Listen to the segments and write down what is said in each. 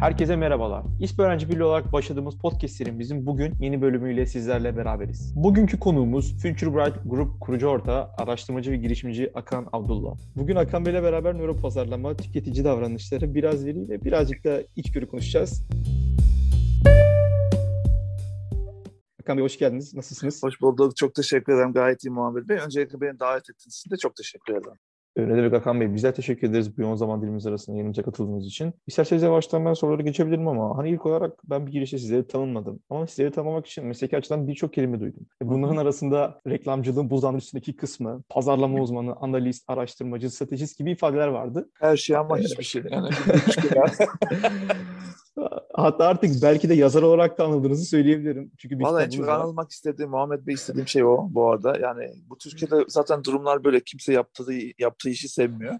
Herkese merhabalar. İSP Öğrenci Birliği olarak başladığımız podcast serimizin bugün yeni bölümüyle sizlerle beraberiz. Bugünkü konuğumuz Future Bright Group kurucu ortağı, araştırmacı ve girişimci Akan Abdullah. Bugün Akan Bey'le beraber nöro pazarlama, tüketici davranışları, biraz veri ve birazcık da içgörü konuşacağız. Akan Bey hoş geldiniz. Nasılsınız? Hoş bulduk. Çok teşekkür ederim. Gayet iyi Muhammed Bey. Öncelikle beni davet ettiğiniz için de çok teşekkür ederim. Öyle demek Hakan Bey. Bizler teşekkür ederiz bu yoğun zaman dilimiz arasında yayınımıza katıldığınız için. İsterseniz yavaştan ben soruları geçebilirim ama hani ilk olarak ben bir girişte sizleri tanımladım. Ama sizleri tanımak için mesleki açıdan birçok kelime duydum. E, bunların arasında reklamcılığın buzdan üstündeki kısmı, pazarlama uzmanı, analist, araştırmacı, stratejist gibi ifadeler vardı. Her şey ama hiçbir şey. Yani Hatta artık belki de yazar olarak da anıldığınızı söyleyebilirim. Çünkü bir Vallahi en çok anılmak istediğim Muhammed Bey istediğim şey o bu arada. Yani bu Türkiye'de zaten durumlar böyle kimse yaptığı yaptığı işi sevmiyor.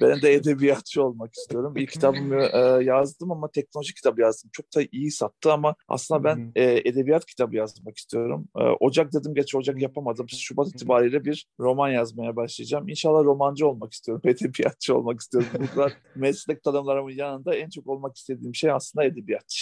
Ben de edebiyatçı olmak istiyorum. İlk kitabımı e, yazdım ama teknoloji kitabı yazdım. Çok da iyi sattı ama aslında ben e, edebiyat kitabı yazmak istiyorum. E, Ocak dedim geç Ocak yapamadım. Şubat itibariyle bir roman yazmaya başlayacağım. İnşallah romancı olmak istiyorum. Edebiyatçı olmak istiyorum. Bu kadar meslek tanımlarımın yanında en çok olmak istediğim şey aslında edebiyat.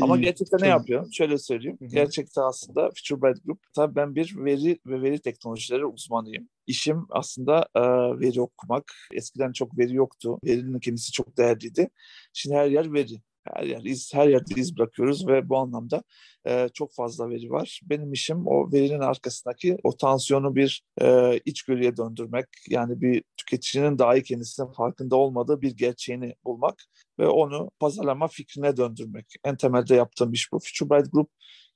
Ama gerçekten ne yapıyor? Şöyle söyleyeyim. Hı-hı. Gerçekten aslında Future Bright Group tabii ben bir veri ve veri teknolojileri uzmanıyım. İşim aslında e, veri okumak. Eskiden çok veri yoktu. Verinin kendisi çok değerliydi. Şimdi her yer veri her yer iz, her yerde iz bırakıyoruz ve bu anlamda e, çok fazla veri var. Benim işim o verinin arkasındaki o tansiyonu bir e, içgörüye döndürmek. Yani bir tüketicinin dahi kendisinin farkında olmadığı bir gerçeğini bulmak ve onu pazarlama fikrine döndürmek. En temelde yaptığım iş bu. Future Bright Group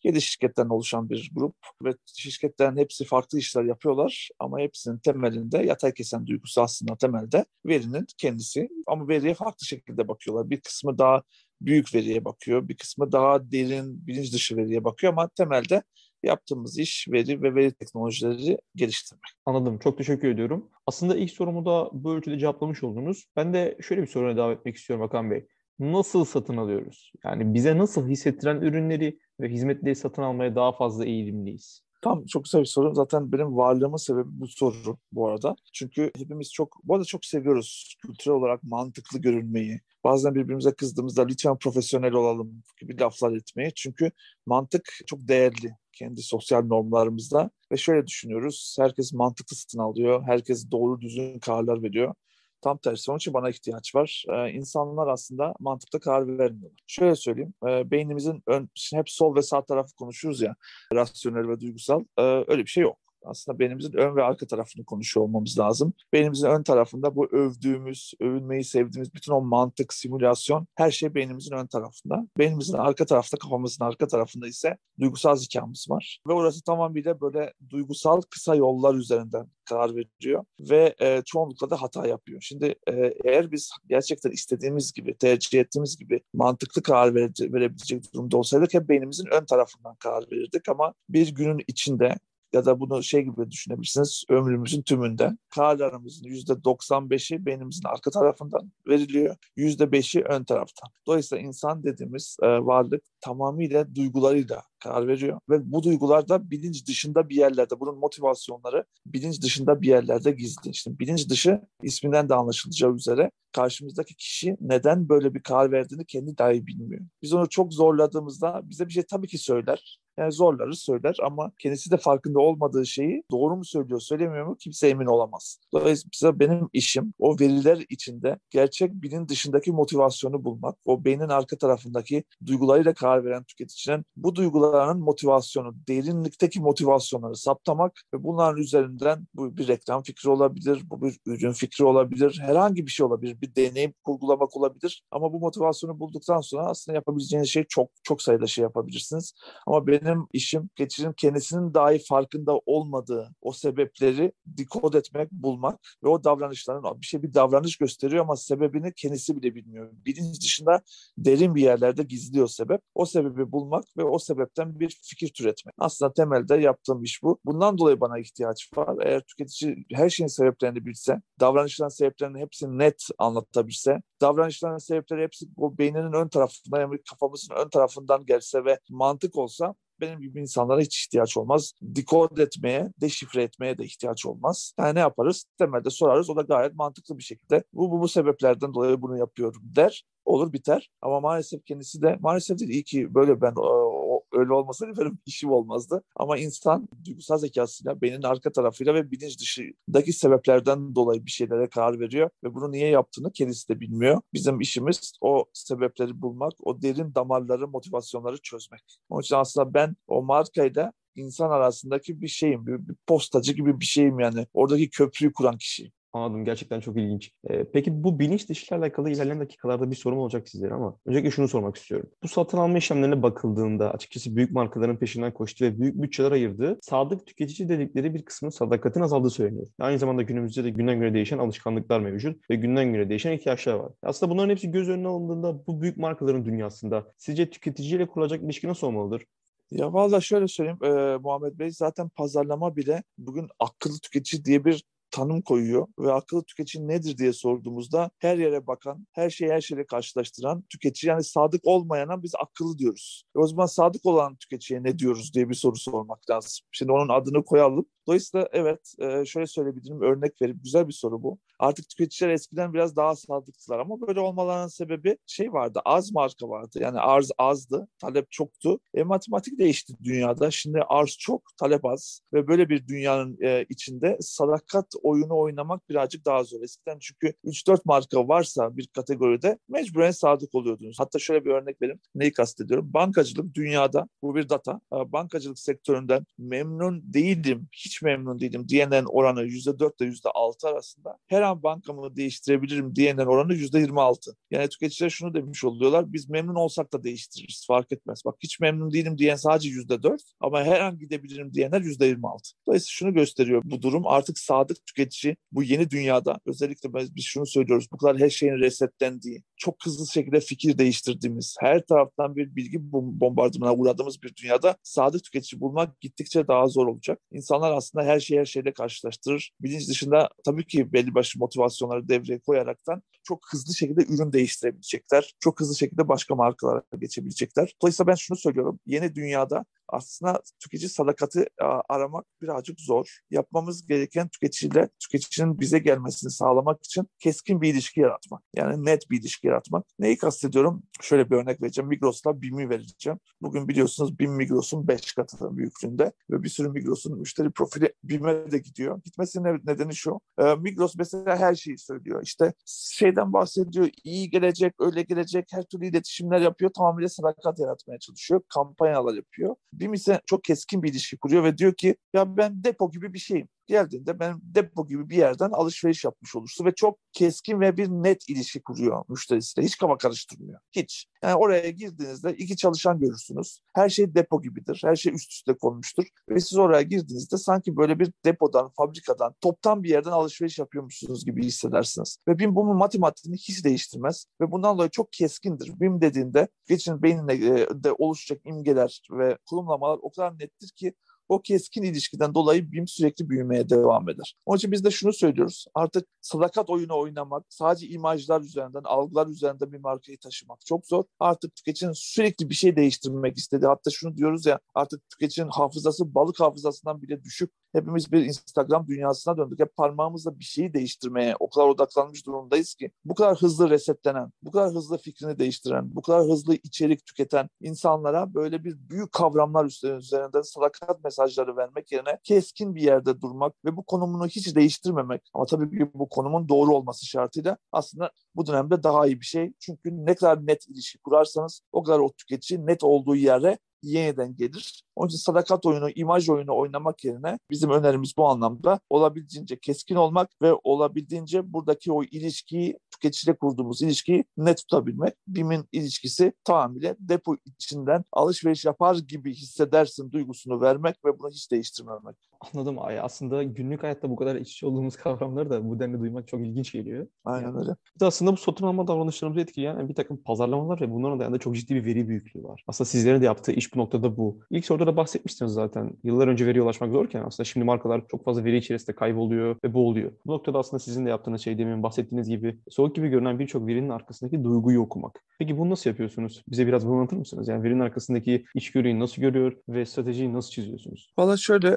7 şirketten oluşan bir grup ve şirketlerin hepsi farklı işler yapıyorlar ama hepsinin temelinde yatay kesen duygusu aslında temelde verinin kendisi ama veriye farklı şekilde bakıyorlar. Bir kısmı daha büyük veriye bakıyor, bir kısmı daha derin bilinç dışı veriye bakıyor ama temelde yaptığımız iş veri ve veri teknolojileri geliştirmek. Anladım. Çok teşekkür ediyorum. Aslında ilk sorumu da bu ölçüde cevaplamış oldunuz. Ben de şöyle bir soruna devam etmek istiyorum Hakan Bey. Nasıl satın alıyoruz? Yani bize nasıl hissettiren ürünleri ve hizmetleri satın almaya daha fazla eğilimliyiz? Tam çok güzel bir soru. Zaten benim varlığımın sebebi bu soru bu arada. Çünkü hepimiz çok, bu arada çok seviyoruz kültürel olarak mantıklı görünmeyi. Bazen birbirimize kızdığımızda lütfen profesyonel olalım gibi laflar etmeyi. Çünkü mantık çok değerli kendi sosyal normlarımızda. Ve şöyle düşünüyoruz. Herkes mantıklı satın alıyor. Herkes doğru düzgün kararlar veriyor. Tam tersi. Onun için bana ihtiyaç var. Ee, insanlar aslında mantıkta karar vermiyorlar. Şöyle söyleyeyim. E, beynimizin ön, hep sol ve sağ tarafı konuşuyoruz ya. Rasyonel ve duygusal. E, öyle bir şey yok aslında beynimizin ön ve arka tarafını konuşuyor olmamız lazım. Beynimizin ön tarafında bu övdüğümüz, övünmeyi sevdiğimiz bütün o mantık, simülasyon her şey beynimizin ön tarafında. Beynimizin arka tarafta, kafamızın arka tarafında ise duygusal zekamız var. Ve orası tamamıyla böyle duygusal kısa yollar üzerinden karar veriyor ve e, çoğunlukla da hata yapıyor. Şimdi e, eğer biz gerçekten istediğimiz gibi, tercih ettiğimiz gibi mantıklı karar verebilecek durumda olsaydık hep beynimizin ön tarafından karar verirdik ama bir günün içinde ya da bunu şey gibi düşünebilirsiniz ömrümüzün tümünde kararlarımızın yüzde 95'i beynimizin arka tarafından veriliyor. Yüzde 5'i ön taraftan. Dolayısıyla insan dediğimiz e, varlık tamamıyla duygularıyla karar veriyor. Ve bu duygular da bilinç dışında bir yerlerde, bunun motivasyonları bilinç dışında bir yerlerde gizli. İşte bilinç dışı isminden de anlaşılacağı üzere karşımızdaki kişi neden böyle bir karar verdiğini kendi dahi bilmiyor. Biz onu çok zorladığımızda bize bir şey tabii ki söyler. Yani zorlarız söyler ama kendisi de farkında olmadığı şeyi doğru mu söylüyor söylemiyor mu kimse emin olamaz. Dolayısıyla benim işim o veriler içinde gerçek bilin dışındaki motivasyonu bulmak. O beynin arka tarafındaki duygularıyla karar veren tüketicinin bu duyguların motivasyonu, derinlikteki motivasyonları saptamak ve bunların üzerinden bu bir reklam fikri olabilir, bu bir ürün fikri olabilir, herhangi bir şey olabilir, bir deneyim kurgulamak olabilir. Ama bu motivasyonu bulduktan sonra aslında yapabileceğiniz şey çok çok sayıda şey yapabilirsiniz. Ama benim işim tüketicinin kendisinin dahi farkında olmadığı o sebepleri dikod etmek, bulmak ve o davranışların bir şey bir davranış gösteriyor ama sebebini kendisi bile bilmiyor. Bilinç dışında derin bir yerlerde gizliyor sebep o sebebi bulmak ve o sebepten bir fikir türetmek. Aslında temelde yaptığım iş bu. Bundan dolayı bana ihtiyaç var. Eğer tüketici her şeyin sebeplerini bilse, davranışların sebeplerini hepsini net anlatabilse, davranışların sebepleri hepsi o beyninin ön tarafından yani kafamızın ön tarafından gelse ve mantık olsa benim gibi insanlara hiç ihtiyaç olmaz. Dekod etmeye, deşifre etmeye de ihtiyaç olmaz. Yani ne yaparız? Temelde sorarız. O da gayet mantıklı bir şekilde bu bu, bu sebeplerden dolayı bunu yapıyorum der olur biter. Ama maalesef kendisi de maalesef değil iyi ki böyle ben o, öyle olmasaydı benim işim olmazdı. Ama insan duygusal zekasıyla, beynin arka tarafıyla ve bilinç dışındaki sebeplerden dolayı bir şeylere karar veriyor ve bunu niye yaptığını kendisi de bilmiyor. Bizim işimiz o sebepleri bulmak, o derin damarları, motivasyonları çözmek. Onun için aslında ben o markayla insan arasındaki bir şeyim, bir, bir postacı gibi bir şeyim yani. Oradaki köprüyü kuran kişi. Anladım. Gerçekten çok ilginç. Ee, peki bu bilinç dışıyla alakalı ilerleyen dakikalarda bir sorum olacak sizlere ama öncelikle şunu sormak istiyorum. Bu satın alma işlemlerine bakıldığında açıkçası büyük markaların peşinden koştu ve büyük bütçeler ayırdı. Sadık tüketici dedikleri bir kısmın sadakatin azaldığı söyleniyor. Aynı zamanda günümüzde de günden güne değişen alışkanlıklar mevcut ve günden güne değişen ihtiyaçlar var. Aslında bunların hepsi göz önüne alındığında bu büyük markaların dünyasında sizce tüketiciyle kurulacak ilişki nasıl olmalıdır? Ya valla şöyle söyleyeyim e, Muhammed Bey zaten pazarlama bile bugün akıllı tüketici diye bir tanım koyuyor ve akıllı tüketici nedir diye sorduğumuzda her yere bakan, her şeyi her şeyle karşılaştıran tüketici yani sadık olmayana biz akıllı diyoruz. E o zaman sadık olan tüketiciye ne diyoruz diye bir soru sormak lazım. Şimdi onun adını koyalım. Dolayısıyla evet e, şöyle söyleyebilirim örnek verip güzel bir soru bu. Artık tüketiciler eskiden biraz daha sadıktılar ama böyle olmalarının sebebi şey vardı az marka vardı yani arz azdı talep çoktu. E, matematik değişti dünyada şimdi arz çok talep az ve böyle bir dünyanın e, içinde sadakat oyunu oynamak birazcık daha zor. Eskiden çünkü 3-4 marka varsa bir kategoride mecburen sadık oluyordunuz. Hatta şöyle bir örnek vereyim. Neyi kastediyorum? Bankacılık dünyada bu bir data. Bankacılık sektöründen memnun değilim, hiç memnun değilim diyenlerin oranı %4 ile %6 arasında. Her an bankamı değiştirebilirim diyenlerin oranı %26. Yani tüketiciler şunu demiş oluyorlar. Biz memnun olsak da değiştiririz. Fark etmez. Bak hiç memnun değilim diyen sadece %4 ama her an gidebilirim diyenler %26. Dolayısıyla şunu gösteriyor bu durum. Artık sadık tüketici bu yeni dünyada özellikle biz şunu söylüyoruz. Bu kadar her şeyin resetlendiği, çok hızlı şekilde fikir değiştirdiğimiz, her taraftan bir bilgi bombardımana uğradığımız bir dünyada sadık tüketici bulmak gittikçe daha zor olacak. İnsanlar aslında her şeyi her şeyle karşılaştırır. Bilinç dışında tabii ki belli başlı motivasyonları devreye koyaraktan çok hızlı şekilde ürün değiştirebilecekler. Çok hızlı şekilde başka markalara geçebilecekler. Dolayısıyla ben şunu söylüyorum. Yeni dünyada aslında tüketici sadakati aramak birazcık zor. Yapmamız gereken tüketiciyle tüketicinin bize gelmesini sağlamak için keskin bir ilişki yaratmak. Yani net bir ilişki yaratmak. Neyi kastediyorum? Şöyle bir örnek vereceğim. Migros'la BİM'i vereceğim. Bugün biliyorsunuz BİM Migros'un 5 katı büyüklüğünde ve bir sürü Migros'un müşteri profili BİM'e de gidiyor. Gitmesinin nedeni şu. Migros mesela her şeyi söylüyor. İşte şeyden bahsediyor. iyi gelecek, öyle gelecek. Her türlü iletişimler yapıyor. Tamamıyla sadakat yaratmaya çalışıyor. Kampanyalar yapıyor. BİM ise çok keskin bir ilişki kuruyor ve diyor ki ya ben depo gibi bir şeyim geldiğinde ben depo gibi bir yerden alışveriş yapmış olursun ve çok keskin ve bir net ilişki kuruyor müşterisiyle. Hiç kafa karıştırmıyor. Hiç. Yani oraya girdiğinizde iki çalışan görürsünüz. Her şey depo gibidir. Her şey üst üste konmuştur. Ve siz oraya girdiğinizde sanki böyle bir depodan, fabrikadan, toptan bir yerden alışveriş yapıyormuşsunuz gibi hissedersiniz. Ve BİM bunun matematiğini hiç değiştirmez. Ve bundan dolayı çok keskindir. BİM dediğinde geçin beyninde de oluşacak imgeler ve kurumlamalar o kadar nettir ki o keskin ilişkiden dolayı BİM sürekli büyümeye devam eder. Onun için biz de şunu söylüyoruz. Artık sadakat oyunu oynamak, sadece imajlar üzerinden, algılar üzerinden bir markayı taşımak çok zor. Artık tüketicinin sürekli bir şey değiştirmek istedi. Hatta şunu diyoruz ya artık tüketicinin hafızası balık hafızasından bile düşük. Hepimiz bir Instagram dünyasına döndük. Hep parmağımızla bir şeyi değiştirmeye o kadar odaklanmış durumdayız ki bu kadar hızlı resetlenen, bu kadar hızlı fikrini değiştiren, bu kadar hızlı içerik tüketen insanlara böyle bir büyük kavramlar üzerinden sadakat mesajları vermek yerine keskin bir yerde durmak ve bu konumunu hiç değiştirmemek ama tabii ki bu konumun doğru olması şartıyla aslında bu dönemde daha iyi bir şey. Çünkü ne kadar net ilişki kurarsanız o kadar o tüketici net olduğu yere yeniden gelir. Onun için sadakat oyunu, imaj oyunu oynamak yerine bizim önerimiz bu anlamda olabildiğince keskin olmak ve olabildiğince buradaki o ilişkiyi, tüketiciyle kurduğumuz ilişkiyi net tutabilmek. BİM'in ilişkisi tamamıyla depo içinden alışveriş yapar gibi hissedersin duygusunu vermek ve bunu hiç değiştirmemek. Anladım. Ay aslında günlük hayatta bu kadar iç içe olduğumuz kavramları da bu denli duymak çok ilginç geliyor. Aynen yani, öyle. Bir de aslında bu satın alma davranışlarımızı etkileyen bir takım pazarlamalar ve bunların dayanında çok ciddi bir veri büyüklüğü var. Aslında sizlerin de yaptığı iş bu noktada bu. İlk soruda da bahsetmiştiniz zaten. Yıllar önce veriye ulaşmak zorken aslında şimdi markalar çok fazla veri içerisinde kayboluyor ve bu oluyor. Bu noktada aslında sizin de yaptığınız şey demin bahsettiğiniz gibi soğuk gibi görünen birçok verinin arkasındaki duyguyu okumak. Peki bunu nasıl yapıyorsunuz? Bize biraz bunu anlatır mısınız? Yani verinin arkasındaki içgörüyü nasıl görüyor ve stratejiyi nasıl çiziyorsunuz? Valla şöyle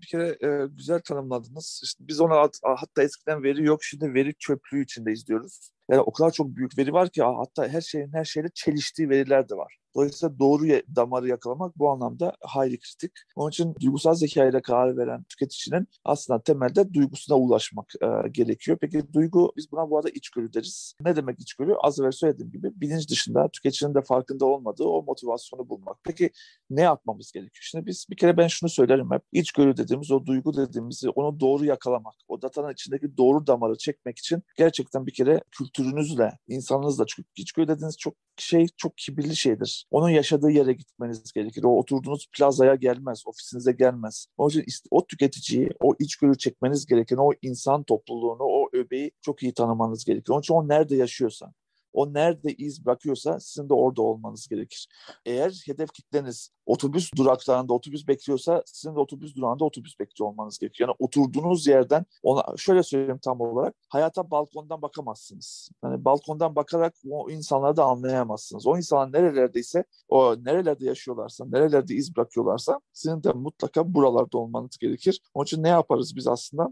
bir kere güzel tanımladınız. İşte biz ona hatta eskiden veri yok şimdi veri çöplüğü içinde izliyoruz. Yani o kadar çok büyük veri var ki hatta her şeyin her şeyle çeliştiği veriler de var. Dolayısıyla doğru damarı yakalamak bu anlamda hayli kritik. Onun için duygusal zeka ile karar veren tüketicinin aslında temelde duygusuna ulaşmak e, gerekiyor. Peki duygu, biz buna bu arada içgörü deriz. Ne demek içgörü? Az evvel söylediğim gibi bilinç dışında tüketicinin de farkında olmadığı o motivasyonu bulmak. Peki ne yapmamız gerekiyor? Şimdi biz bir kere ben şunu söylerim hep. İçgörü dediğimiz, o duygu dediğimizi onu doğru yakalamak, o datanın içindeki doğru damarı çekmek için gerçekten bir kere kültürünüzle, insanınızla, çünkü içgörü dediğiniz çok şey çok kibirli şeydir. Onun yaşadığı yere gitmeniz gerekir. O oturduğunuz plazaya gelmez, ofisinize gelmez. O yüzden o tüketiciyi, o içgörü çekmeniz gereken o insan topluluğunu, o öbeği çok iyi tanımanız gerekir. Onun için o nerede yaşıyorsa, o nerede iz bırakıyorsa sizin de orada olmanız gerekir. Eğer hedef kitleniz otobüs duraklarında otobüs bekliyorsa sizin de otobüs durağında otobüs bekliyor olmanız gerekiyor. Yani oturduğunuz yerden ona şöyle söyleyeyim tam olarak hayata balkondan bakamazsınız. Yani balkondan bakarak o insanları da anlayamazsınız. O insanlar nerelerdeyse o nerelerde yaşıyorlarsa, nerelerde iz bırakıyorlarsa sizin de mutlaka buralarda olmanız gerekir. Onun için ne yaparız biz aslında?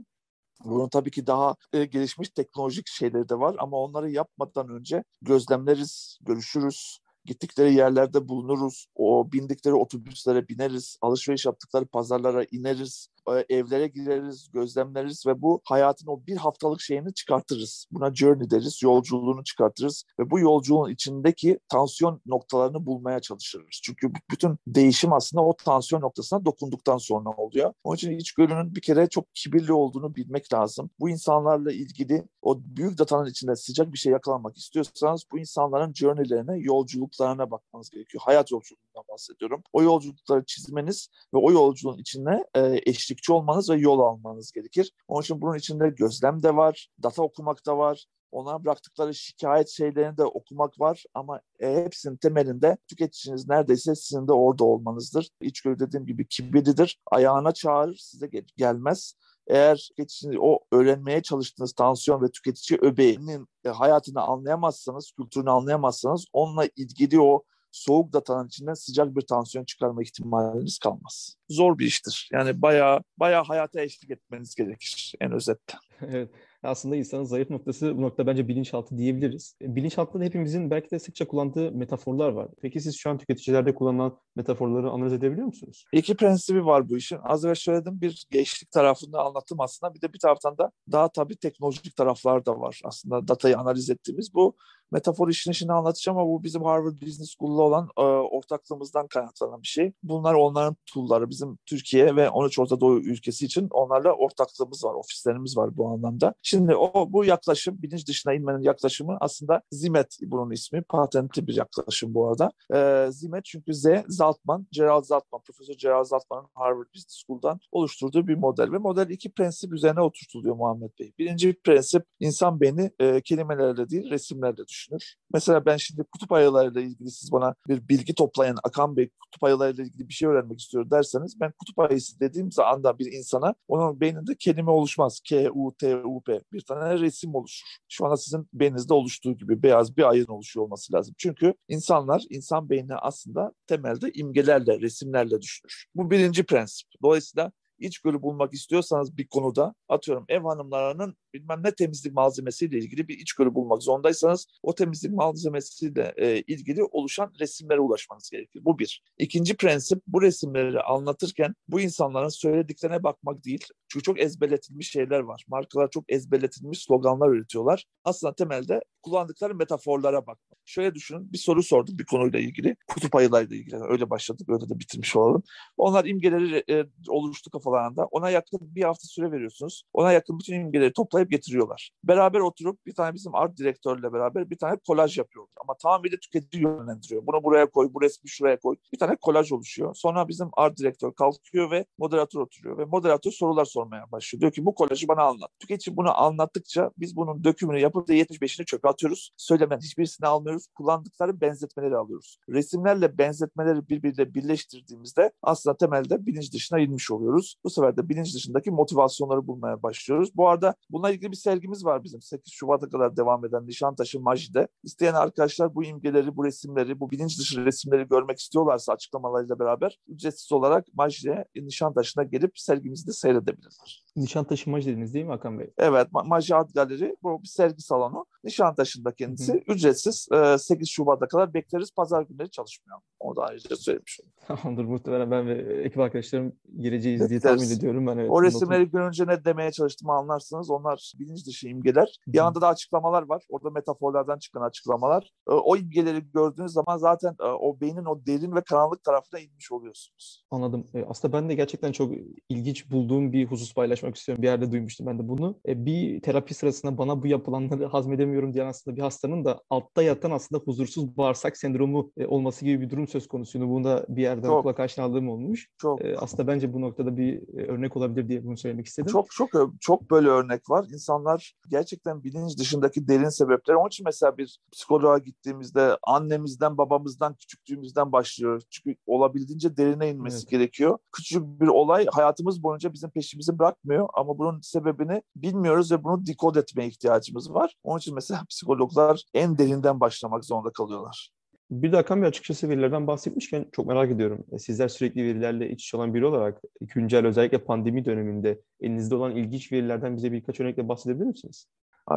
Bunun tabii ki daha e, gelişmiş teknolojik şeyleri de var ama onları yapmadan önce gözlemleriz, görüşürüz, gittikleri yerlerde bulunuruz, o bindikleri otobüslere bineriz, alışveriş yaptıkları pazarlara ineriz, evlere gireriz, gözlemleriz ve bu hayatın o bir haftalık şeyini çıkartırız. Buna journey deriz, yolculuğunu çıkartırız ve bu yolculuğun içindeki tansiyon noktalarını bulmaya çalışırız. Çünkü bütün değişim aslında o tansiyon noktasına dokunduktan sonra oluyor. Onun için içgörünün bir kere çok kibirli olduğunu bilmek lazım. Bu insanlarla ilgili o büyük datanın içinde sıcak bir şey yakalamak istiyorsanız bu insanların journeylerine, yolculuklarına bakmanız gerekiyor. Hayat yolculuğundan bahsediyorum. O yolculukları çizmeniz ve o yolculuğun içine e, eşlik eşlikçi olmanız ve yol almanız gerekir. Onun için bunun içinde gözlem de var, data okumak da var, ona bıraktıkları şikayet şeylerini de okumak var ama e, hepsinin temelinde tüketiciniz neredeyse sizin de orada olmanızdır. İçgörü dediğim gibi kibirlidir. Ayağına çağırır, size gel- gelmez. Eğer tüketiciniz o öğrenmeye çalıştığınız tansiyon ve tüketici öbeğinin e, hayatını anlayamazsanız, kültürünü anlayamazsanız onunla ilgili o soğuk datanın içinden sıcak bir tansiyon çıkarma ihtimaliniz kalmaz. Zor bir iştir. Yani bayağı bayağı hayata eşlik etmeniz gerekir en özette. evet. Aslında insanın zayıf noktası bu nokta bence bilinçaltı diyebiliriz. E, bilinçaltında hepimizin belki de sıkça kullandığı metaforlar var. Peki siz şu an tüketicilerde kullanılan metaforları analiz edebiliyor musunuz? İki prensibi var bu işin. Az önce söyledim bir gençlik tarafını anlattım aslında. Bir de bir taraftan da daha tabii teknolojik taraflar da var. Aslında datayı analiz ettiğimiz bu metafor işini şimdi anlatacağım ama bu bizim Harvard Business School'la olan e, ortaklığımızdan kaynaklanan bir şey. Bunlar onların tool'ları. Bizim Türkiye ve 13 Orta Doğu ülkesi için onlarla ortaklığımız var, ofislerimiz var bu anlamda. Şimdi o bu yaklaşım, bilinç dışına inmenin yaklaşımı aslında Zimet bunun ismi. Patentli bir yaklaşım bu arada. E, Zimet çünkü Z, Zaltman, Gerald Zaltman, Profesör Gerald Zaltman'ın Harvard Business School'dan oluşturduğu bir model ve model iki prensip üzerine oturtuluyor Muhammed Bey. Birinci prensip insan beyni e, kelimelerle değil resimlerle düşünür. Mesela ben şimdi kutup ayılarıyla ilgili siz bana bir bilgi toplayan Akan Bey kutup ayılarıyla ilgili bir şey öğrenmek istiyor derseniz ben kutup ayısı dediğim anda bir insana onun beyninde kelime oluşmaz. K, U, T, U, P. Bir tane resim oluşur. Şu anda sizin beyninizde oluştuğu gibi beyaz bir ayın oluşuyor olması lazım. Çünkü insanlar, insan beyni aslında temelde imgelerle, resimlerle düşünür. Bu birinci prensip. Dolayısıyla içgörü bulmak istiyorsanız bir konuda atıyorum ev hanımlarının bilmem ne temizlik malzemesiyle ilgili bir içgörü bulmak zorundaysanız o temizlik malzemesiyle e, ilgili oluşan resimlere ulaşmanız gerekir. Bu bir. İkinci prensip bu resimleri anlatırken bu insanların söylediklerine bakmak değil. Çünkü çok ezberletilmiş şeyler var. Markalar çok ezberletilmiş sloganlar üretiyorlar. Aslında temelde kullandıkları metaforlara bak. Şöyle düşünün bir soru sordum bir konuyla ilgili. Kutup ayılarıyla ilgili. öyle başladık öyle de bitirmiş olalım. Onlar imgeleri e, oluştu kafalarında. Ona yakın bir hafta süre veriyorsunuz. Ona yakın bütün imgeleri toplayıp getiriyorlar. Beraber oturup bir tane bizim art direktörle beraber bir tane kolaj yapıyorlar. Ama tamamıyla tüketici yönlendiriyor. Bunu buraya koy, bu resmi şuraya koy. Bir tane kolaj oluşuyor. Sonra bizim art direktör kalkıyor ve moderatör oturuyor. Ve moderatör sorular sormaya başlıyor. Diyor ki bu kolajı bana anlat. Tüketici bunu anlattıkça biz bunun dökümünü yapıp da 75'ini çöpe atıyoruz. Söylemeden hiçbirisini almıyoruz. Kullandıkları benzetmeleri alıyoruz. Resimlerle benzetmeleri birbiriyle birleştirdiğimizde aslında temelde bilinç dışına inmiş oluyoruz. Bu sefer de bilinç dışındaki motivasyonları bulmaya başlıyoruz. Bu arada bununla ilgili bir sergimiz var bizim 8 Şubat'a kadar devam eden Nişantaşı Maji'de. İsteyen arkadaşlar bu imgeleri, bu resimleri, bu bilinç dışı resimleri görmek istiyorlarsa açıklamalarıyla beraber ücretsiz olarak Maji'ye Nişantaşı'na gelip sergimizi de seyredebilirler. Nişantaşı Maji dediniz değil mi Hakan Bey? Evet, Maji Art Galeri bu bir sergi salonu. Nişantaşı'nda kendisi. Hı. Ücretsiz. E, 8 Şubat'a kadar bekleriz. Pazar günleri çalışmıyor. O da ayrıca söylemiş olayım. Tamamdır. Muhtemelen ben ve ekip arkadaşlarım geleceğiz diye tahmin ediyorum. Ben evet, o resimleri görünce ne demeye çalıştığımı anlarsınız. Onlar bilinç dışı imgeler. Hı. Yanında da açıklamalar var. Orada metaforlardan çıkan açıklamalar. E, o imgeleri gördüğünüz zaman zaten e, o beynin o derin ve karanlık tarafına inmiş oluyorsunuz. Anladım. E, aslında ben de gerçekten çok ilginç bulduğum bir husus paylaşmak istiyorum. Bir yerde duymuştum ben de bunu. Bir terapi sırasında bana bu yapılanları hazmedemiyorum diyen aslında bir hastanın da altta yatan aslında huzursuz bağırsak sendromu olması gibi bir durum söz konusuydu. Bunu da bir yerden çok, kulak aşinalığım olmuş. Çok. Aslında bence bu noktada bir örnek olabilir diye bunu söylemek istedim. Çok çok çok böyle örnek var. İnsanlar gerçekten bilinç dışındaki derin sebepler. Onun için mesela bir psikoloğa gittiğimizde annemizden, babamızdan, küçüklüğümüzden başlıyor. Çünkü olabildiğince derine inmesi evet. gerekiyor. Küçük bir olay hayatımız boyunca bizim peşimizi bırakmıyor ama bunun sebebini bilmiyoruz ve bunu dikod etmeye ihtiyacımız var. Onun için mesela psikologlar en derinden başlamak zorunda kalıyorlar. Bir de Hakan Bey açıkçası verilerden bahsetmişken çok merak ediyorum. E, sizler sürekli verilerle iç içe olan biri olarak güncel özellikle pandemi döneminde elinizde olan ilginç verilerden bize birkaç örnekle bahsedebilir misiniz?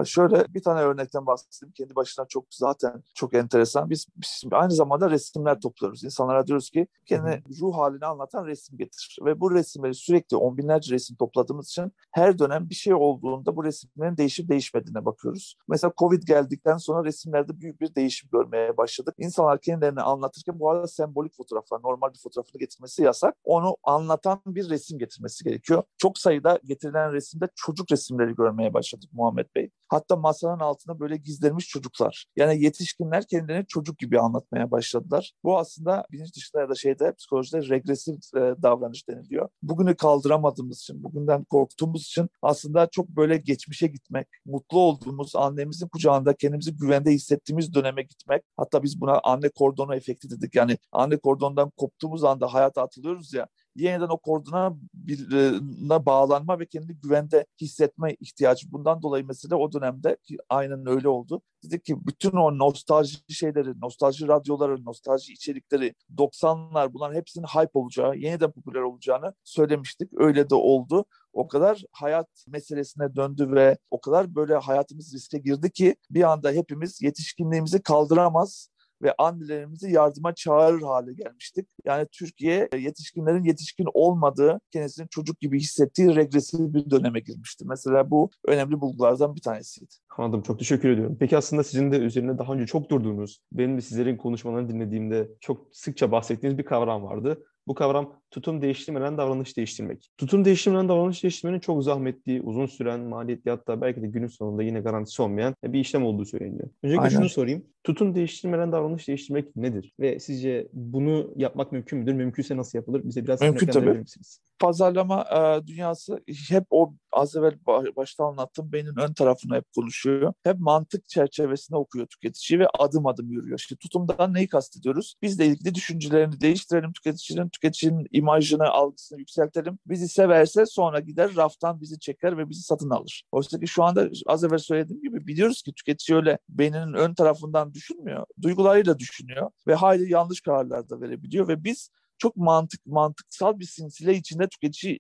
Şöyle bir tane örnekten bahsedeyim. Kendi başına çok zaten çok enteresan. Biz, biz aynı zamanda resimler topluyoruz. İnsanlara diyoruz ki kendi ruh halini anlatan resim getir. Ve bu resimleri sürekli on binlerce resim topladığımız için her dönem bir şey olduğunda bu resimlerin değişip değişmediğine bakıyoruz. Mesela Covid geldikten sonra resimlerde büyük bir değişim görmeye başladık. İnsanlar kendilerini anlatırken bu arada sembolik fotoğraflar, normal bir fotoğrafını getirmesi yasak. Onu anlatan bir resim getirmesi gerekiyor. Çok sayıda getirilen resimde çocuk resimleri görmeye başladık Muhammed Bey. Hatta masanın altına böyle gizlenmiş çocuklar. Yani yetişkinler kendilerini çocuk gibi anlatmaya başladılar. Bu aslında bilinç dışında ya da şeyde psikolojide regresif e, davranış deniliyor. Bugünü kaldıramadığımız için, bugünden korktuğumuz için aslında çok böyle geçmişe gitmek, mutlu olduğumuz, annemizin kucağında kendimizi güvende hissettiğimiz döneme gitmek. Hatta biz buna anne kordonu efekti dedik. Yani anne kordondan koptuğumuz anda hayata atılıyoruz ya yeniden o kordona birine bağlanma ve kendini güvende hissetme ihtiyacı. Bundan dolayı mesela o dönemde ki aynen öyle oldu. Dedik ki bütün o nostalji şeyleri, nostalji radyoları, nostalji içerikleri, 90'lar bunların hepsinin hype olacağı, yeniden popüler olacağını söylemiştik. Öyle de oldu o kadar hayat meselesine döndü ve o kadar böyle hayatımız riske girdi ki bir anda hepimiz yetişkinliğimizi kaldıramaz ve annelerimizi yardıma çağırır hale gelmiştik. Yani Türkiye e, yetişkinlerin yetişkin olmadığı, kendisini çocuk gibi hissettiği regresif bir döneme girmişti. Mesela bu önemli bulgulardan bir tanesiydi. Anladım. Çok teşekkür ediyorum. Peki aslında sizin de üzerine daha önce çok durduğunuz, benim de sizlerin konuşmalarını dinlediğimde çok sıkça bahsettiğiniz bir kavram vardı. Bu kavram tutum değiştirmeden davranış değiştirmek. Tutum değiştirmeden davranış değiştirmenin çok zahmetli, uzun süren, maliyetli hatta belki de günün sonunda yine garantisi olmayan bir işlem olduğu söyleniyor. Öncelikle şunu sorayım. Tutum değiştirmeden davranış değiştirmek nedir? Ve sizce bunu yapmak mümkün müdür? Mümkünse nasıl yapılır? Bize biraz mümkün tabii. misiniz? Pazarlama e, dünyası hep o az evvel başta anlattığım beynin ön tarafını hep konuşuyor. Hep mantık çerçevesinde okuyor tüketici ve adım adım yürüyor. İşte tutumdan neyi kastediyoruz? Bizle ilgili düşüncelerini değiştirelim tüketicinin, tüketicinin tüketicinin algısını yükseltelim. Bizi severse sonra gider raftan bizi çeker ve bizi satın alır. Oysa ki şu anda az evvel söylediğim gibi biliyoruz ki tüketici öyle beyninin ön tarafından düşünmüyor. Duygularıyla düşünüyor ve hayli yanlış kararlar da verebiliyor ve biz çok mantık mantıksal bir sinsile içinde tüketiciyi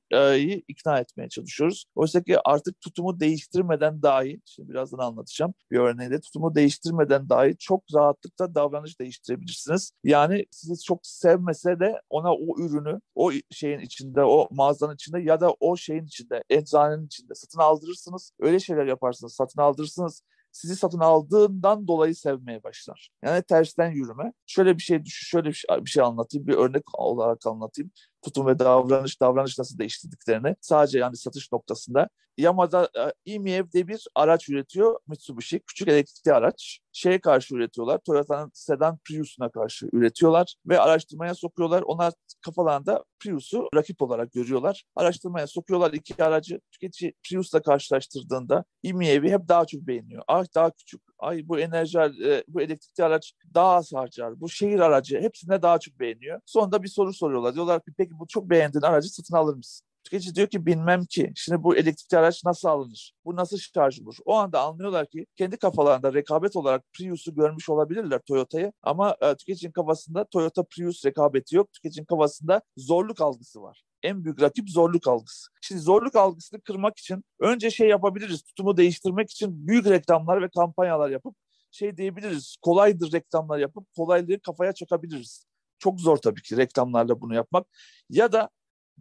ikna etmeye çalışıyoruz. Oysa ki artık tutumu değiştirmeden dahi, şimdi birazdan anlatacağım bir örneğinde tutumu değiştirmeden dahi çok rahatlıkla davranış değiştirebilirsiniz. Yani sizi çok sevmese de ona o ürünü o şeyin içinde, o mağazanın içinde ya da o şeyin içinde, eczanenin içinde satın aldırırsınız. Öyle şeyler yaparsınız, satın aldırırsınız sizi satın aldığından dolayı sevmeye başlar. Yani tersten yürüme. Şöyle bir şey düşün, şöyle bir şey, bir şey anlatayım, bir örnek olarak anlatayım. Tutum ve davranış, davranış nasıl değiştirdiklerini sadece yani satış noktasında. Yamada e, İMİEV diye bir araç üretiyor Mitsubishi. Küçük elektrikli araç. Şeye karşı üretiyorlar. Toyota'nın sedan Prius'una karşı üretiyorlar ve araştırmaya sokuyorlar. Onlar kafalarında Prius'u rakip olarak görüyorlar. Araştırmaya sokuyorlar iki aracı. Tüketici Prius'la karşılaştırdığında İMİEV'i hep daha çok beğeniyor. Ah daha küçük. Ay bu enerji, e, bu elektrikli araç daha az harcar. Bu şehir aracı hepsine daha çok beğeniyor. Sonunda bir soru soruyorlar. Diyorlar ki peki bu çok beğendiğin aracı satın alır mısın? Tüketici diyor ki bilmem ki. Şimdi bu elektrikli araç nasıl alınır? Bu nasıl şarj olur? O anda anlıyorlar ki kendi kafalarında rekabet olarak Prius'u görmüş olabilirler Toyota'yı ama e, tüketicinin kafasında Toyota Prius rekabeti yok. Tüketicinin kafasında zorluk algısı var en büyük rakip zorluk algısı. Şimdi zorluk algısını kırmak için önce şey yapabiliriz. Tutumu değiştirmek için büyük reklamlar ve kampanyalar yapıp şey diyebiliriz. Kolaydır reklamlar yapıp kolaylığı kafaya çakabiliriz. Çok zor tabii ki reklamlarla bunu yapmak. Ya da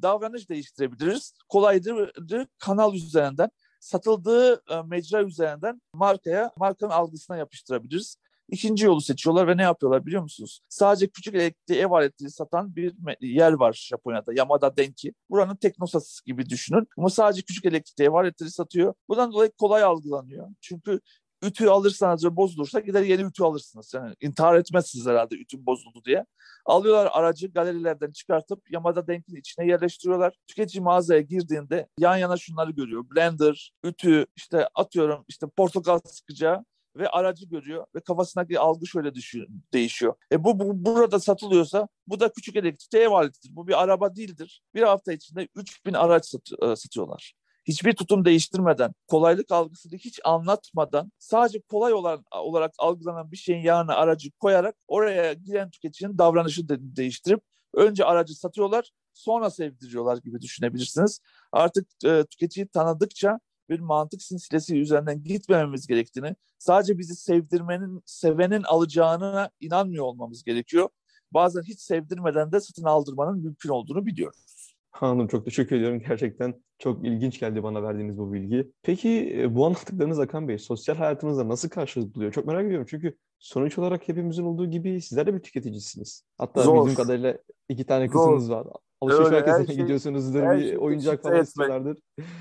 davranış değiştirebiliriz. Kolaydır kanal üzerinden satıldığı e, mecra üzerinden markaya, markanın algısına yapıştırabiliriz. İkinci yolu seçiyorlar ve ne yapıyorlar biliyor musunuz? Sadece küçük elektriği ev aletleri satan bir yer var Japonya'da. Yamada Denki. Buranın teknosası gibi düşünün. Ama sadece küçük elektrikli ev aletleri satıyor. Bundan dolayı kolay algılanıyor. Çünkü ütü alırsanız ve bozulursa gider yeni ütü alırsınız. Yani intihar etmezsiniz herhalde ütü bozuldu diye. Alıyorlar aracı galerilerden çıkartıp Yamada Denk'in içine yerleştiriyorlar. Tüketici mağazaya girdiğinde yan yana şunları görüyor. Blender, ütü, işte atıyorum işte portakal sıkacağı ve aracı görüyor ve kafasındaki algı şöyle düşüyor, değişiyor. E bu, bu burada satılıyorsa bu da küçük elektrikli ev aletidir. Bu bir araba değildir. Bir hafta içinde 3000 araç sat, e, satıyorlar hiçbir tutum değiştirmeden, kolaylık algısını hiç anlatmadan sadece kolay olan, olarak algılanan bir şeyin yanına aracı koyarak oraya giren tüketicinin davranışı de, değiştirip önce aracı satıyorlar sonra sevdiriyorlar gibi düşünebilirsiniz. Artık e, tüketiciyi tanıdıkça bir mantık silsilesi üzerinden gitmememiz gerektiğini, sadece bizi sevdirmenin, sevenin alacağına inanmıyor olmamız gerekiyor. Bazen hiç sevdirmeden de satın aldırmanın mümkün olduğunu biliyoruz. Hanım çok teşekkür ediyorum. Gerçekten çok ilginç geldi bana verdiğiniz bu bilgi. Peki e, bu anlattıklarınız Hakan Bey sosyal hayatınızda nasıl karşılık buluyor? Çok merak ediyorum çünkü sonuç olarak hepimizin olduğu gibi sizler de bir tüketicisiniz. Hatta Zor. bildiğim kadarıyla iki tane kızınız Zor. var. Alışveriş Öyle, merkezine şey, gidiyorsunuzdur, bir şey oyuncak falan istiyorlardır.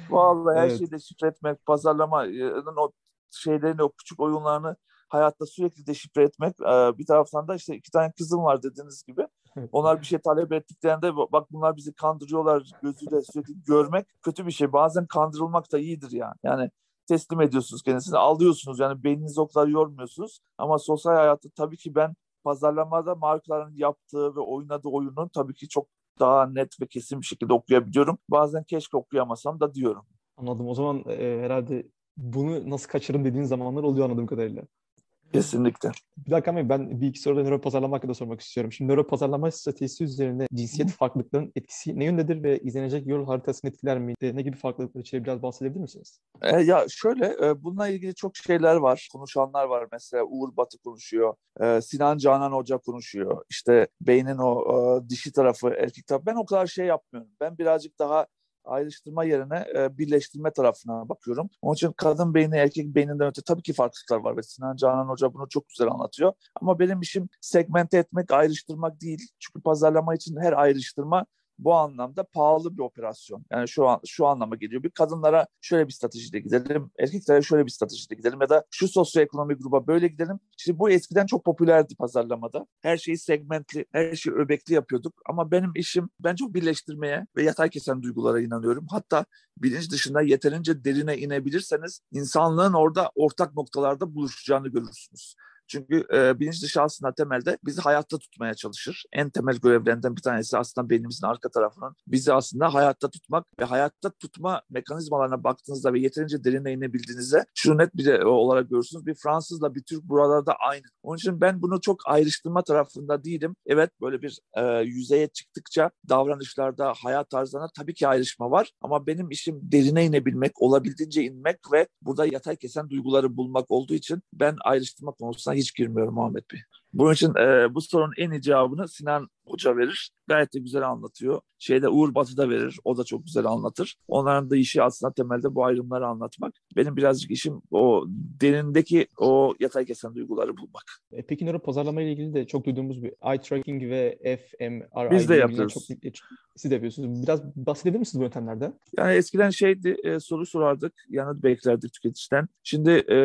Vallahi evet. her şeyi de şifre etmek, pazarlamanın o şeylerini, o küçük oyunlarını hayatta sürekli deşifre etmek. Bir taraftan da işte iki tane kızım var dediğiniz gibi. Onlar bir şey talep ettiklerinde bak bunlar bizi kandırıyorlar gözüyle sürekli görmek kötü bir şey. Bazen kandırılmak da iyidir yani. Yani teslim ediyorsunuz kendisini alıyorsunuz yani beyninizi o kadar yormuyorsunuz. Ama sosyal hayatta tabii ki ben pazarlamada markaların yaptığı ve oynadığı oyunun tabii ki çok daha net ve kesin bir şekilde okuyabiliyorum. Bazen keşke okuyamasam da diyorum. Anladım. O zaman e, herhalde bunu nasıl kaçırın dediğin zamanlar oluyor anladığım kadarıyla. Kesinlikle. Bir dakika ama ben bir iki soru da nöro pazarlama hakkında sormak istiyorum. Şimdi nöro pazarlama stratejisi üzerine cinsiyet farklılıklarının etkisi ne yöndedir ve izlenecek yol haritasını etkiler mi? Ne gibi farklılıklar içerir biraz bahsedebilir misiniz? E, ya şöyle e, bununla ilgili çok şeyler var. Konuşanlar var. Mesela Uğur Batı konuşuyor. E, Sinan Canan Hoca konuşuyor. İşte beynin o e, dişi tarafı, erkek tarafı. Ben o kadar şey yapmıyorum. Ben birazcık daha ayrıştırma yerine e, birleştirme tarafına bakıyorum. Onun için kadın beyni erkek beyninden öte tabii ki farklılıklar var ve Sinan Canan Hoca bunu çok güzel anlatıyor. Ama benim işim segmente etmek, ayrıştırmak değil. Çünkü pazarlama için her ayrıştırma bu anlamda pahalı bir operasyon. Yani şu an şu anlama geliyor. Bir kadınlara şöyle bir stratejide gidelim, erkeklere şöyle bir stratejide gidelim ya da şu sosyoekonomik gruba böyle gidelim. Şimdi bu eskiden çok popülerdi pazarlamada. Her şeyi segmentli, her şeyi öbekli yapıyorduk. Ama benim işim ben çok birleştirmeye ve yatay kesen duygulara inanıyorum. Hatta bilinç dışında yeterince derine inebilirseniz insanlığın orada ortak noktalarda buluşacağını görürsünüz. Çünkü e, bilinç dışı aslında temelde bizi hayatta tutmaya çalışır. En temel görevlerinden bir tanesi aslında beynimizin arka tarafının bizi aslında hayatta tutmak ve hayatta tutma mekanizmalarına baktığınızda ve yeterince derine inebildiğinizde şunu net bir olarak görürsünüz. Bir Fransızla bir Türk buralarda aynı. Onun için ben bunu çok ayrıştırma tarafında değilim. Evet böyle bir e, yüzeye çıktıkça davranışlarda, hayat tarzlarında tabii ki ayrışma var. Ama benim işim derine inebilmek, olabildiğince inmek ve burada yatay kesen duyguları bulmak olduğu için ben ayrıştırma konusunda hiç girmiyorum Muhammed Bey. Bunun için e, bu sorunun en iyi cevabını Sinan Hoca verir. Gayet de güzel anlatıyor. Şeyde Uğur Batı da verir. O da çok güzel anlatır. Onların da işi aslında temelde bu ayrımları anlatmak. Benim birazcık işim o derindeki o yatay kesen duyguları bulmak. E, peki nöro pazarlama ile ilgili de çok duyduğumuz bir eye tracking ve fMRI. Biz de yapıyoruz. Çok, siz de yapıyorsunuz. Biraz bahsedebilir misiniz bu yöntemlerden? Yani eskiden şeydi e, soru sorardık. Yanıt beklerdik tüketiciden. Şimdi e,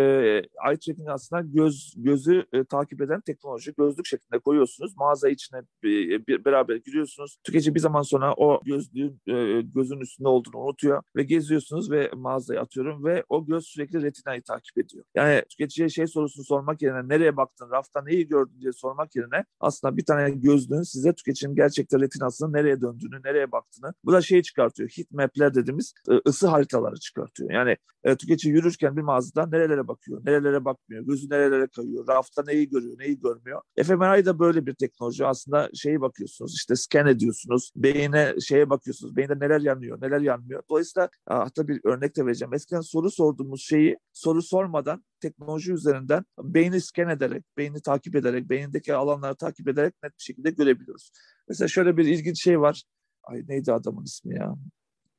eye tracking aslında göz gözü e, takip eden teknoloji. Gözlük şeklinde koyuyorsunuz. Mağaza içine bir, bir, beraber giriyorsunuz. Tüketici bir zaman sonra o gözlüğün e, gözün üstünde olduğunu unutuyor ve geziyorsunuz ve mağazaya atıyorum ve o göz sürekli retinayı takip ediyor. Yani tüketiciye şey sorusunu sormak yerine nereye baktın, rafta neyi gördün diye sormak yerine aslında bir tane gözlüğün size tüketicinin gerçekten retinasının nereye döndüğünü, nereye baktığını bu da şeyi çıkartıyor. Heat map'ler dediğimiz e, ısı haritaları çıkartıyor. Yani e, tüketici yürürken bir mağazada nerelere bakıyor, nerelere bakmıyor, gözü nerelere kayıyor, rafta neyi görüyor, neyi görmüyor. fMRI da böyle bir teknoloji. Aslında şeyi bakıyorsunuz, işte scan ediyorsunuz, beyine şeye bakıyorsunuz. Beyinde neler yanıyor, neler yanmıyor. Dolayısıyla hatta bir örnek de vereceğim. Eskiden soru sorduğumuz şeyi soru sormadan teknoloji üzerinden beyni scan ederek, beyni takip ederek, beyindeki alanları takip ederek net bir şekilde görebiliyoruz. Mesela şöyle bir ilginç şey var. Ay neydi adamın ismi ya?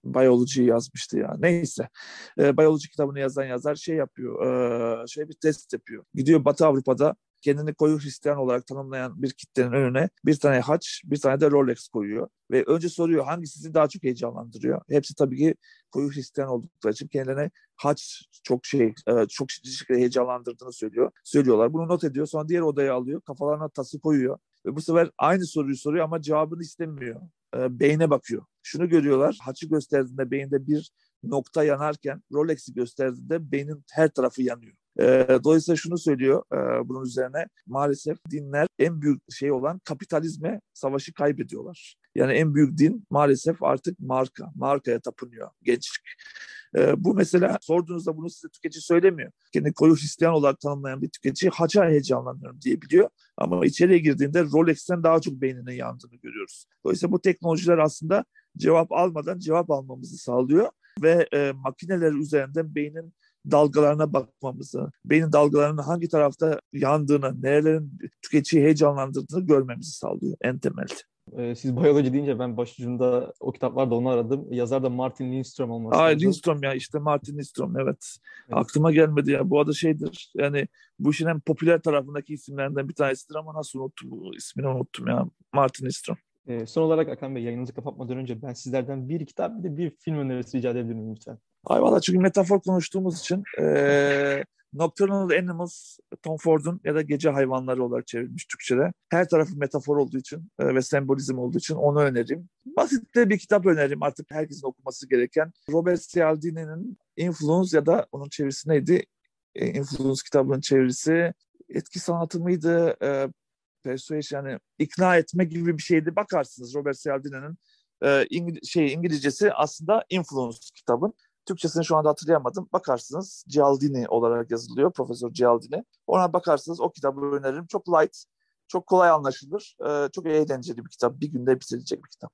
Biyoloji yazmıştı ya. Neyse. E, biyoloji kitabını yazan yazar şey yapıyor. E, şey bir test yapıyor. Gidiyor Batı Avrupa'da kendini koyu Hristiyan olarak tanımlayan bir kitlenin önüne bir tane haç, bir tane de Rolex koyuyor. Ve önce soruyor hangisi sizi daha çok heyecanlandırıyor? Hepsi tabii ki koyu Hristiyan oldukları için kendilerine haç çok şey, e, çok şekilde heyecanlandırdığını söylüyor. Söylüyorlar. Bunu not ediyor. Sonra diğer odaya alıyor. Kafalarına tası koyuyor. Ve bu sefer aynı soruyu soruyor ama cevabını istemiyor. E, beyne bakıyor. Şunu görüyorlar. Haçı gösterdiğinde beyinde bir nokta yanarken Rolex'i gösterdiğinde beynin her tarafı yanıyor. E, dolayısıyla şunu söylüyor e, bunun üzerine maalesef dinler en büyük şey olan kapitalizme savaşı kaybediyorlar. Yani en büyük din maalesef artık marka, markaya tapınıyor gençlik. E, bu mesela sorduğunuzda bunu size tüketici söylemiyor. Kendi koyu Hristiyan olarak tanımlayan bir tüketici haca heyecanlanıyorum diyebiliyor. Ama içeriye girdiğinde Rolex'ten daha çok beyninin yandığını görüyoruz. Dolayısıyla bu teknolojiler aslında cevap almadan cevap almamızı sağlıyor ve e, makineler üzerinden beynin dalgalarına bakmamızı, beynin dalgalarının hangi tarafta yandığını, nerelerin tüketiciyi heyecanlandırdığını görmemizi sağlıyor en temelde. Ee, siz biyoloji deyince ben başucumda o kitap vardı onu aradım. Yazar da Martin Lindstrom olması Aa, Lindstrom ya işte Martin Lindstrom evet. evet. Aklıma gelmedi ya. Bu adı şeydir. Yani bu işin en popüler tarafındaki isimlerinden bir tanesidir ama nasıl unuttum bu ismini unuttum ya. Martin Lindstrom. Ee, son olarak Akan Bey yayınınızı kapatmadan önce ben sizlerden bir kitap bir de bir film önerisi rica edebilir miyim lütfen? Ay valla çünkü metafor konuştuğumuz için e, Nocturnal Animals Tom Ford'un ya da Gece Hayvanları olarak çevrilmiş Türkçe'de. Her tarafı metafor olduğu için e, ve sembolizm olduğu için onu önereyim. Basit de bir kitap önereyim artık herkesin okuması gereken. Robert Cialdini'nin Influence ya da onun çevirisi neydi? E, Influence kitabının çevirisi etki sanatı mıydı? E, persuasion yani ikna etme gibi bir şeydi. Bakarsınız Robert Cialdini'nin e, İngil şey İngilizcesi aslında Influence kitabın. Türkçesini şu anda hatırlayamadım. Bakarsınız Cialdini olarak yazılıyor. Profesör Cialdini. Ona bakarsınız o kitabı öneririm. Çok light, çok kolay anlaşılır. E, çok eğlenceli bir kitap. Bir günde bitirilecek bir kitap.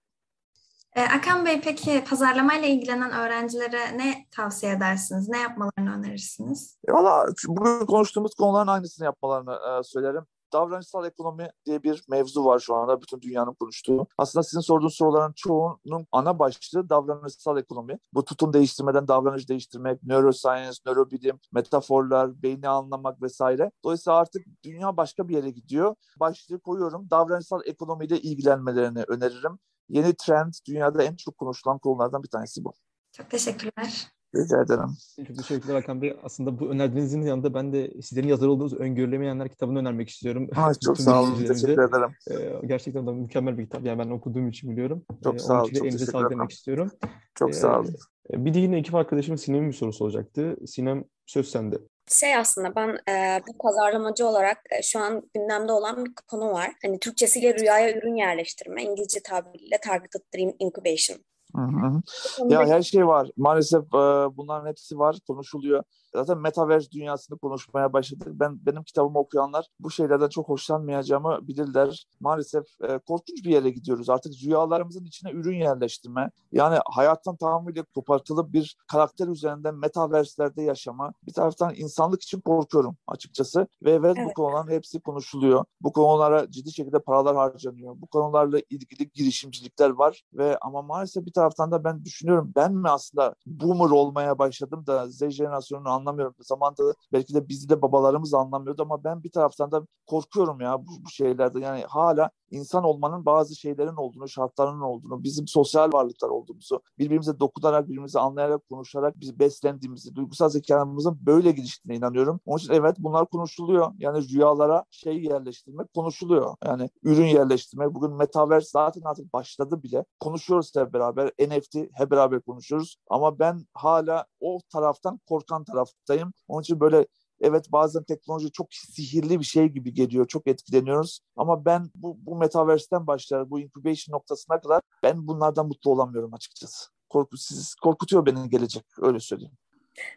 E, Akan Bey peki pazarlamayla ilgilenen öğrencilere ne tavsiye edersiniz? Ne yapmalarını önerirsiniz? E, Valla bugün konuştuğumuz konuların aynısını yapmalarını e, söylerim davranışsal ekonomi diye bir mevzu var şu anda bütün dünyanın konuştuğu. Aslında sizin sorduğunuz soruların çoğunun ana başlığı davranışsal ekonomi. Bu tutum değiştirmeden davranış değiştirmek, neuroscience, nörobilim, metaforlar, beyni anlamak vesaire. Dolayısıyla artık dünya başka bir yere gidiyor. Başlığı koyuyorum. Davranışsal ekonomiyle ilgilenmelerini öneririm. Yeni trend dünyada en çok konuşulan konulardan bir tanesi bu. Çok teşekkürler. Rica ederim. Çok teşekkürler Hakan Bey. Aslında bu önerdiğinizin yanında ben de sizlerin yazarı olduğunuz Öngörülemeyenler kitabını önermek istiyorum. Ay, çok sağ olun. Teşekkür ederim. Ee, gerçekten de mükemmel bir kitap. Yani ben okuduğum için biliyorum. Çok ee, sağ olun. Çok elinize sağlık demek istiyorum. Çok ee, sağ olun. Bir de yine ekip arkadaşım Sinem'in bir sorusu olacaktı. Sinem söz sende. Şey aslında ben e, bir pazarlamacı olarak e, şu an gündemde olan bir konu var. Hani Türkçesiyle rüyaya ürün yerleştirme, İngilizce tabiriyle Targeted Dream Incubation. Hı hı. Ya her şey var. Maalesef e, bunların hepsi var, konuşuluyor. Zaten metaverse dünyasını konuşmaya başladık. Ben benim kitabımı okuyanlar bu şeylerden çok hoşlanmayacağımı bilirler. Maalesef e, korkunç bir yere gidiyoruz. Artık rüyalarımızın içine ürün yerleştirme. Yani hayattan tamamıyla kopartılıp bir karakter üzerinden metaverse'lerde yaşama. Bir taraftan insanlık için korkuyorum açıkçası. Ve evet, evet. bu konuların hepsi konuşuluyor. Bu konulara ciddi şekilde paralar harcanıyor. Bu konularla ilgili girişimcilikler var ve ama maalesef bir taraftan da ben düşünüyorum ben mi aslında boomer olmaya başladım da Z jenerasyonunu anlamıyorum. Zamanında belki de bizi de babalarımız anlamıyordu ama ben bir taraftan da korkuyorum ya bu, bu şeylerden. Yani hala insan olmanın bazı şeylerin olduğunu, şartlarının olduğunu, bizim sosyal varlıklar olduğumuzu, birbirimize dokunarak, birbirimizi anlayarak, konuşarak biz beslendiğimizi, duygusal zekamızın böyle geliştiğine inanıyorum. Onun için evet bunlar konuşuluyor. Yani rüyalara şey yerleştirmek konuşuluyor. Yani ürün yerleştirmek. Bugün Metaverse zaten artık başladı bile. Konuşuyoruz hep beraber. NFT hep beraber konuşuyoruz. Ama ben hala o taraftan korkan taraftayım. Onun için böyle Evet bazen teknoloji çok sihirli bir şey gibi geliyor. Çok etkileniyoruz. Ama ben bu, bu metaverse'ten başlar, bu incubation noktasına kadar ben bunlardan mutlu olamıyorum açıkçası. Korku, siz, korkutuyor beni gelecek. Öyle söyleyeyim.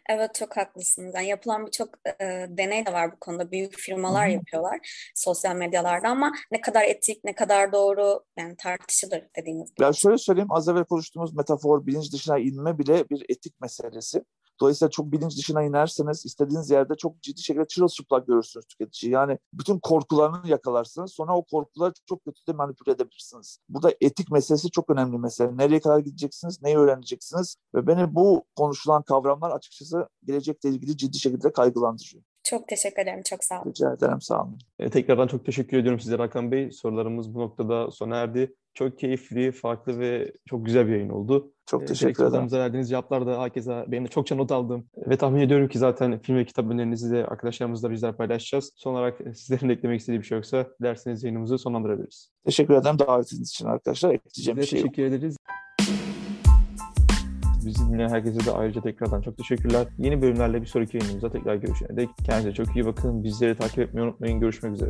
Evet çok haklısınız. Yani yapılan birçok e, deney de var bu konuda. Büyük firmalar Hı hı. yapıyorlar sosyal medyalarda ama ne kadar etik, ne kadar doğru yani tartışılır dediğiniz gibi. Ya şöyle söyleyeyim az evvel konuştuğumuz metafor bilinç dışına inme bile bir etik meselesi. Dolayısıyla çok bilinç dışına inerseniz istediğiniz yerde çok ciddi şekilde çırılçıplak görürsünüz tüketiciyi. Yani bütün korkularını yakalarsınız. Sonra o korkuları çok kötü de manipüle edebilirsiniz. Burada etik meselesi çok önemli mesele. Nereye kadar gideceksiniz, neyi öğreneceksiniz? Ve beni bu konuşulan kavramlar açıkçası gelecekle ilgili ciddi şekilde kaygılandırıyor. Çok teşekkür ederim. Çok sağ olun. Rica ederim, sağ olun. E, tekrardan çok teşekkür ediyorum size Hakan Bey. Sorularımız bu noktada sona erdi. Çok keyifli, farklı ve çok güzel bir yayın oldu. Çok teşekkür ederim. sorularımıza verdiğiniz cevaplar da herkese benim de çokça not aldım. Ve tahmin ediyorum ki zaten film ve kitap önerilerinizi de arkadaşlarımızla bizler paylaşacağız. Son olarak e, sizlerin de eklemek istediği bir şey yoksa dilerseniz yayınımızı sonlandırabiliriz. Teşekkür ederim davetiniz için arkadaşlar. Ekleyeceğim bir Size şey yok. teşekkür ederiz. Bizi dinleyen herkese de ayrıca tekrardan çok teşekkürler. Yeni bölümlerle bir sonraki yayınımızda tekrar görüşene dek kendinize çok iyi bakın. Bizleri takip etmeyi unutmayın. Görüşmek üzere.